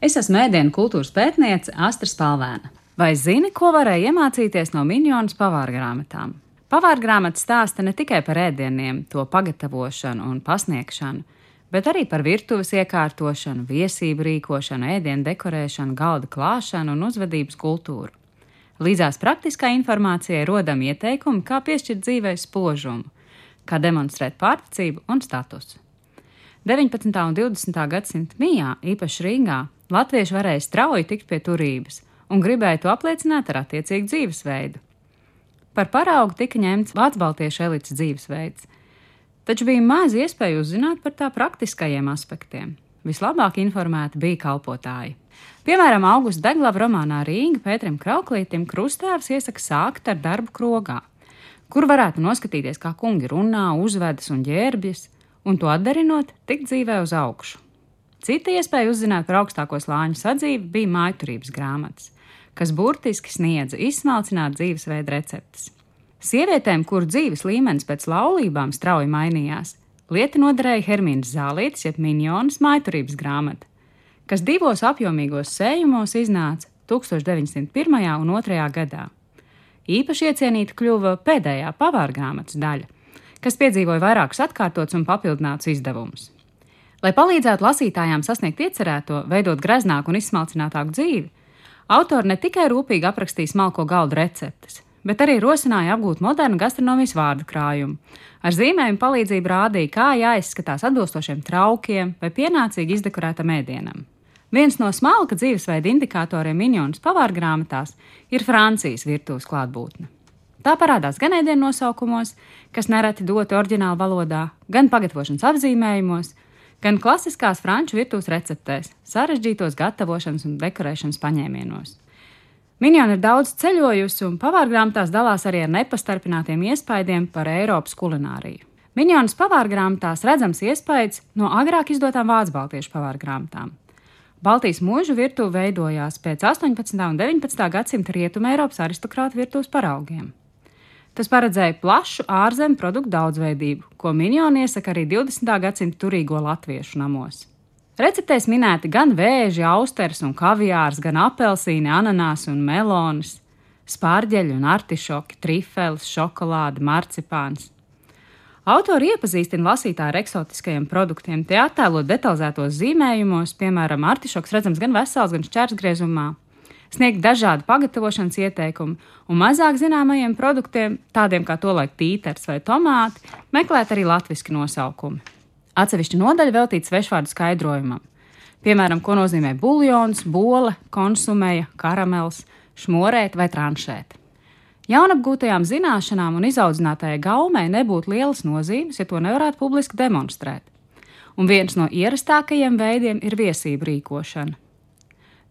Es esmu ēdienu kultūras pētniece Astra Spalvēna. Vai zini, ko varēja iemācīties no minionas pavāra grāmatām? Pavāra grāmata stāsta ne tikai par ēdieniem, to pagatavošanu un pasniegšanu, bet arī par virtuves iekārtošanu, viesību rīkošanu, ēdienu dekorēšanu, galda klāšanu un uzvedības kultūru. Līdzās praktiskā informācijai rodam ieteikumi, kā piešķirt dzīvē spožumu, kā demonstrēt pārticību un statusu. 19. un 20. gadsimta mijā, īpaši Rīgā, Latvieši varēja strauji tikt pie turības un gribēja to apliecināt ar attiecīgu dzīvesveidu. Par paraugu tika ņemts Vācu baltiešu elites dzīvesveids, taču bija maz iespēju uzzināt par tā praktiskajiem aspektiem. Vislabāk informēti bija kalpotāji. Piemēram, Augusta Deglava romānā Rīga Pēterim Krauklītim krustāvs iesaka sākt ar darbu krogā, kur varētu noskatīties, kā kungi runā, uzvedas un ģērbjas, un to atdarinot, tikt dzīvē uz augšu. Cita iespēja uzzināt par augstāko slāņu sadzīvi bija mājturības grāmatas, kas burtiski sniedza izsmalcināt dzīvesveidu receptes. Sievietēm, kuru dzīves līmenis pēc laulībām strauji mainījās, lieta noderēja Hermīnas Zālītes, jeb minionas mājturības grāmata, kas divos apjomīgos sējumos iznāca 1901. un 2. gadā. Īpaši iecienīta kļuva pēdējā pavāra grāmatas daļa, kas piedzīvoja vairākus atkārtotus un papildinātus izdevumus. Lai palīdzētu lasītājām sasniegt iecerēto, veidot greznāku un izsmalcinātāku dzīvi, autori ne tikai rūpīgi aprakstīja smalko galdu receptes, bet arī rosināja apgūt modernu gastronomijas vārdu krājumu. Ar zīmējumu palīdzību rādīja, kā jāizskatās atbilstošiem traukiem vai pienācīgi izdekorētam ēdienam. Viens no smalka dzīvesveida indikatoriem minionas pavāra grāmatās ir Francijas virtuves klātbūtne. Tā parādās gan ēdienu nosaukumos, kas nereti doti oriģinālā valodā, gan pagatavošanas apzīmējumos, gan klasiskās franču virtuves receptēs, sarežģītos gatavošanas un dekorēšanas paņēmienos. Minjona ir daudz ceļojusi un pavārgrāmatās dalās arī ar nepastarpinātiem iespaidiem par Eiropas kulināriju. Minjonas pavārgrāmatās redzams iespējas no agrāk izdotām vācu baltiešu pavārgrāmatām. Baltijas mūža virtuve veidojās pēc 18. un 19. gadsimta rietumē Eiropas aristokrātu virtuves paraugiem. Tas paredzēja plašu ārzemju produktu daudzveidību, ko minioni iesaka arī 20. gadsimta turīgo latviešu namos. Receptēs minēti gan vēži, austeres un kaviārs, gan apelsīni, ananās un melonas, spārģeļi un artišoki, trifels, šokolāde, marcipāns. Autori iepazīstina lasītāju ar eksotiskajiem produktiem, tie attēlot detalizētos zīmējumos, piemēram, artišoks redzams gan vesels, gan šķērsgriezumā sniegt dažādu pagatavošanas ieteikumu, un mazāk zināmajiem produktiem, tādiem kā tolaik tīters vai tomāti, meklēt arī latviešu nosaukumi. Atsevišķa nodaļa veltīta svešvārdu skaidrojumam. Piemēram, ko nozīmē buļļons, bole, konsumēja, karamels, šmorēt vai tranšēt. Jaunapgūtajām zināšanām un izaudzinātajai gaumei nebūtu lielas nozīmes, ja to nevarētu publiski demonstrēt. Un viens no ierastākajiem veidiem ir viesību rīkošana.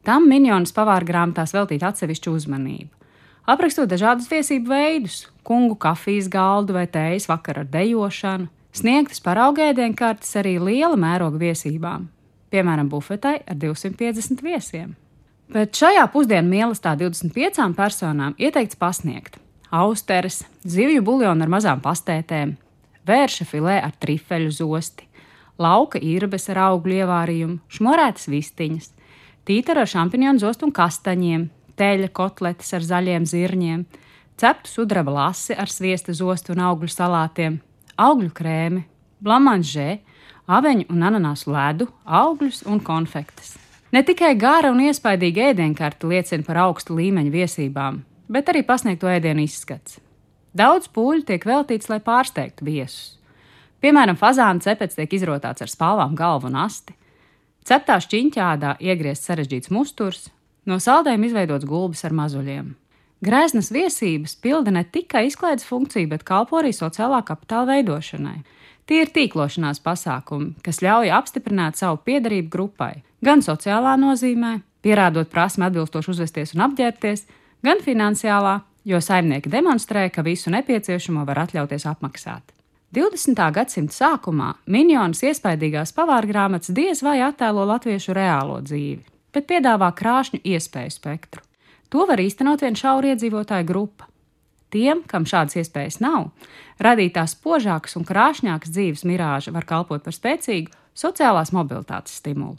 Tam minionas pavāra grāmatās veltīt atsevišķu uzmanību. Aprakstot dažādus viesību veidus, kungu kafijas galdu vai tējas vakaru ar dejošanu, sniegtas paraugēdienkartes arī liela mēroga viesībām, piemēram, bufetai ar 250 viesiem. Bet šajā pusdienu mīlestā 25 personām ieteikts pasniegt austeres, zivju buļļonu ar mazām pastētēm, vērša filē ar trifeļu zosti, lauka īrbes ar augļu ievārījumu, šmorētas vistiņas, tītara ar šampinionu zostu un kastaņiem, teļa kotletes ar zaļiem zirņiem, ceptu sudraba lasi ar sviesta zostu un augļu salātiem, augļu krēmi, blamanžē, aveņu un ananāsu ledu, augļus un konfektes. Ne tikai gara un iespaidīga ēdienkarte liecina par augstu līmeņu viesībām, bet arī pasniegto ēdienu izskats. Daudz pūļu tiek veltīts, lai pārsteigtu viesus. Piemēram, fazāna cepets tiek izrotāts ar spālām galvu un asti, Ceptā šķiņķādā iegriezts sarežģīts musturs, no saldējuma izveidots gulbis ar mazuļiem. Grēznas viesības pilda ne tikai izklaides funkciju, bet kalpo arī sociālā kapitāla veidošanai. Tie ir tīklošanās pasākumi, kas ļauj apstiprināt savu piedarību grupai, gan sociālā nozīmē, pierādot prasmi atbilstoši uzvesties un apģērbties, gan finansiālā, jo saimnieki demonstrē, ka visu nepieciešamo var atļauties apmaksāt. 20. gadsimta sākumā minionas iespaidīgās pavārgrāmatas diez vai attēlo latviešu reālo dzīvi, bet piedāvā krāšņu iespēju spektru. To var īstenot vien šaura iedzīvotāju grupa. Tiem, kam šādas iespējas nav, radītās spožākas un krāšņākas dzīves mirāža var kalpot par spēcīgu sociālās mobilitātes stimulu.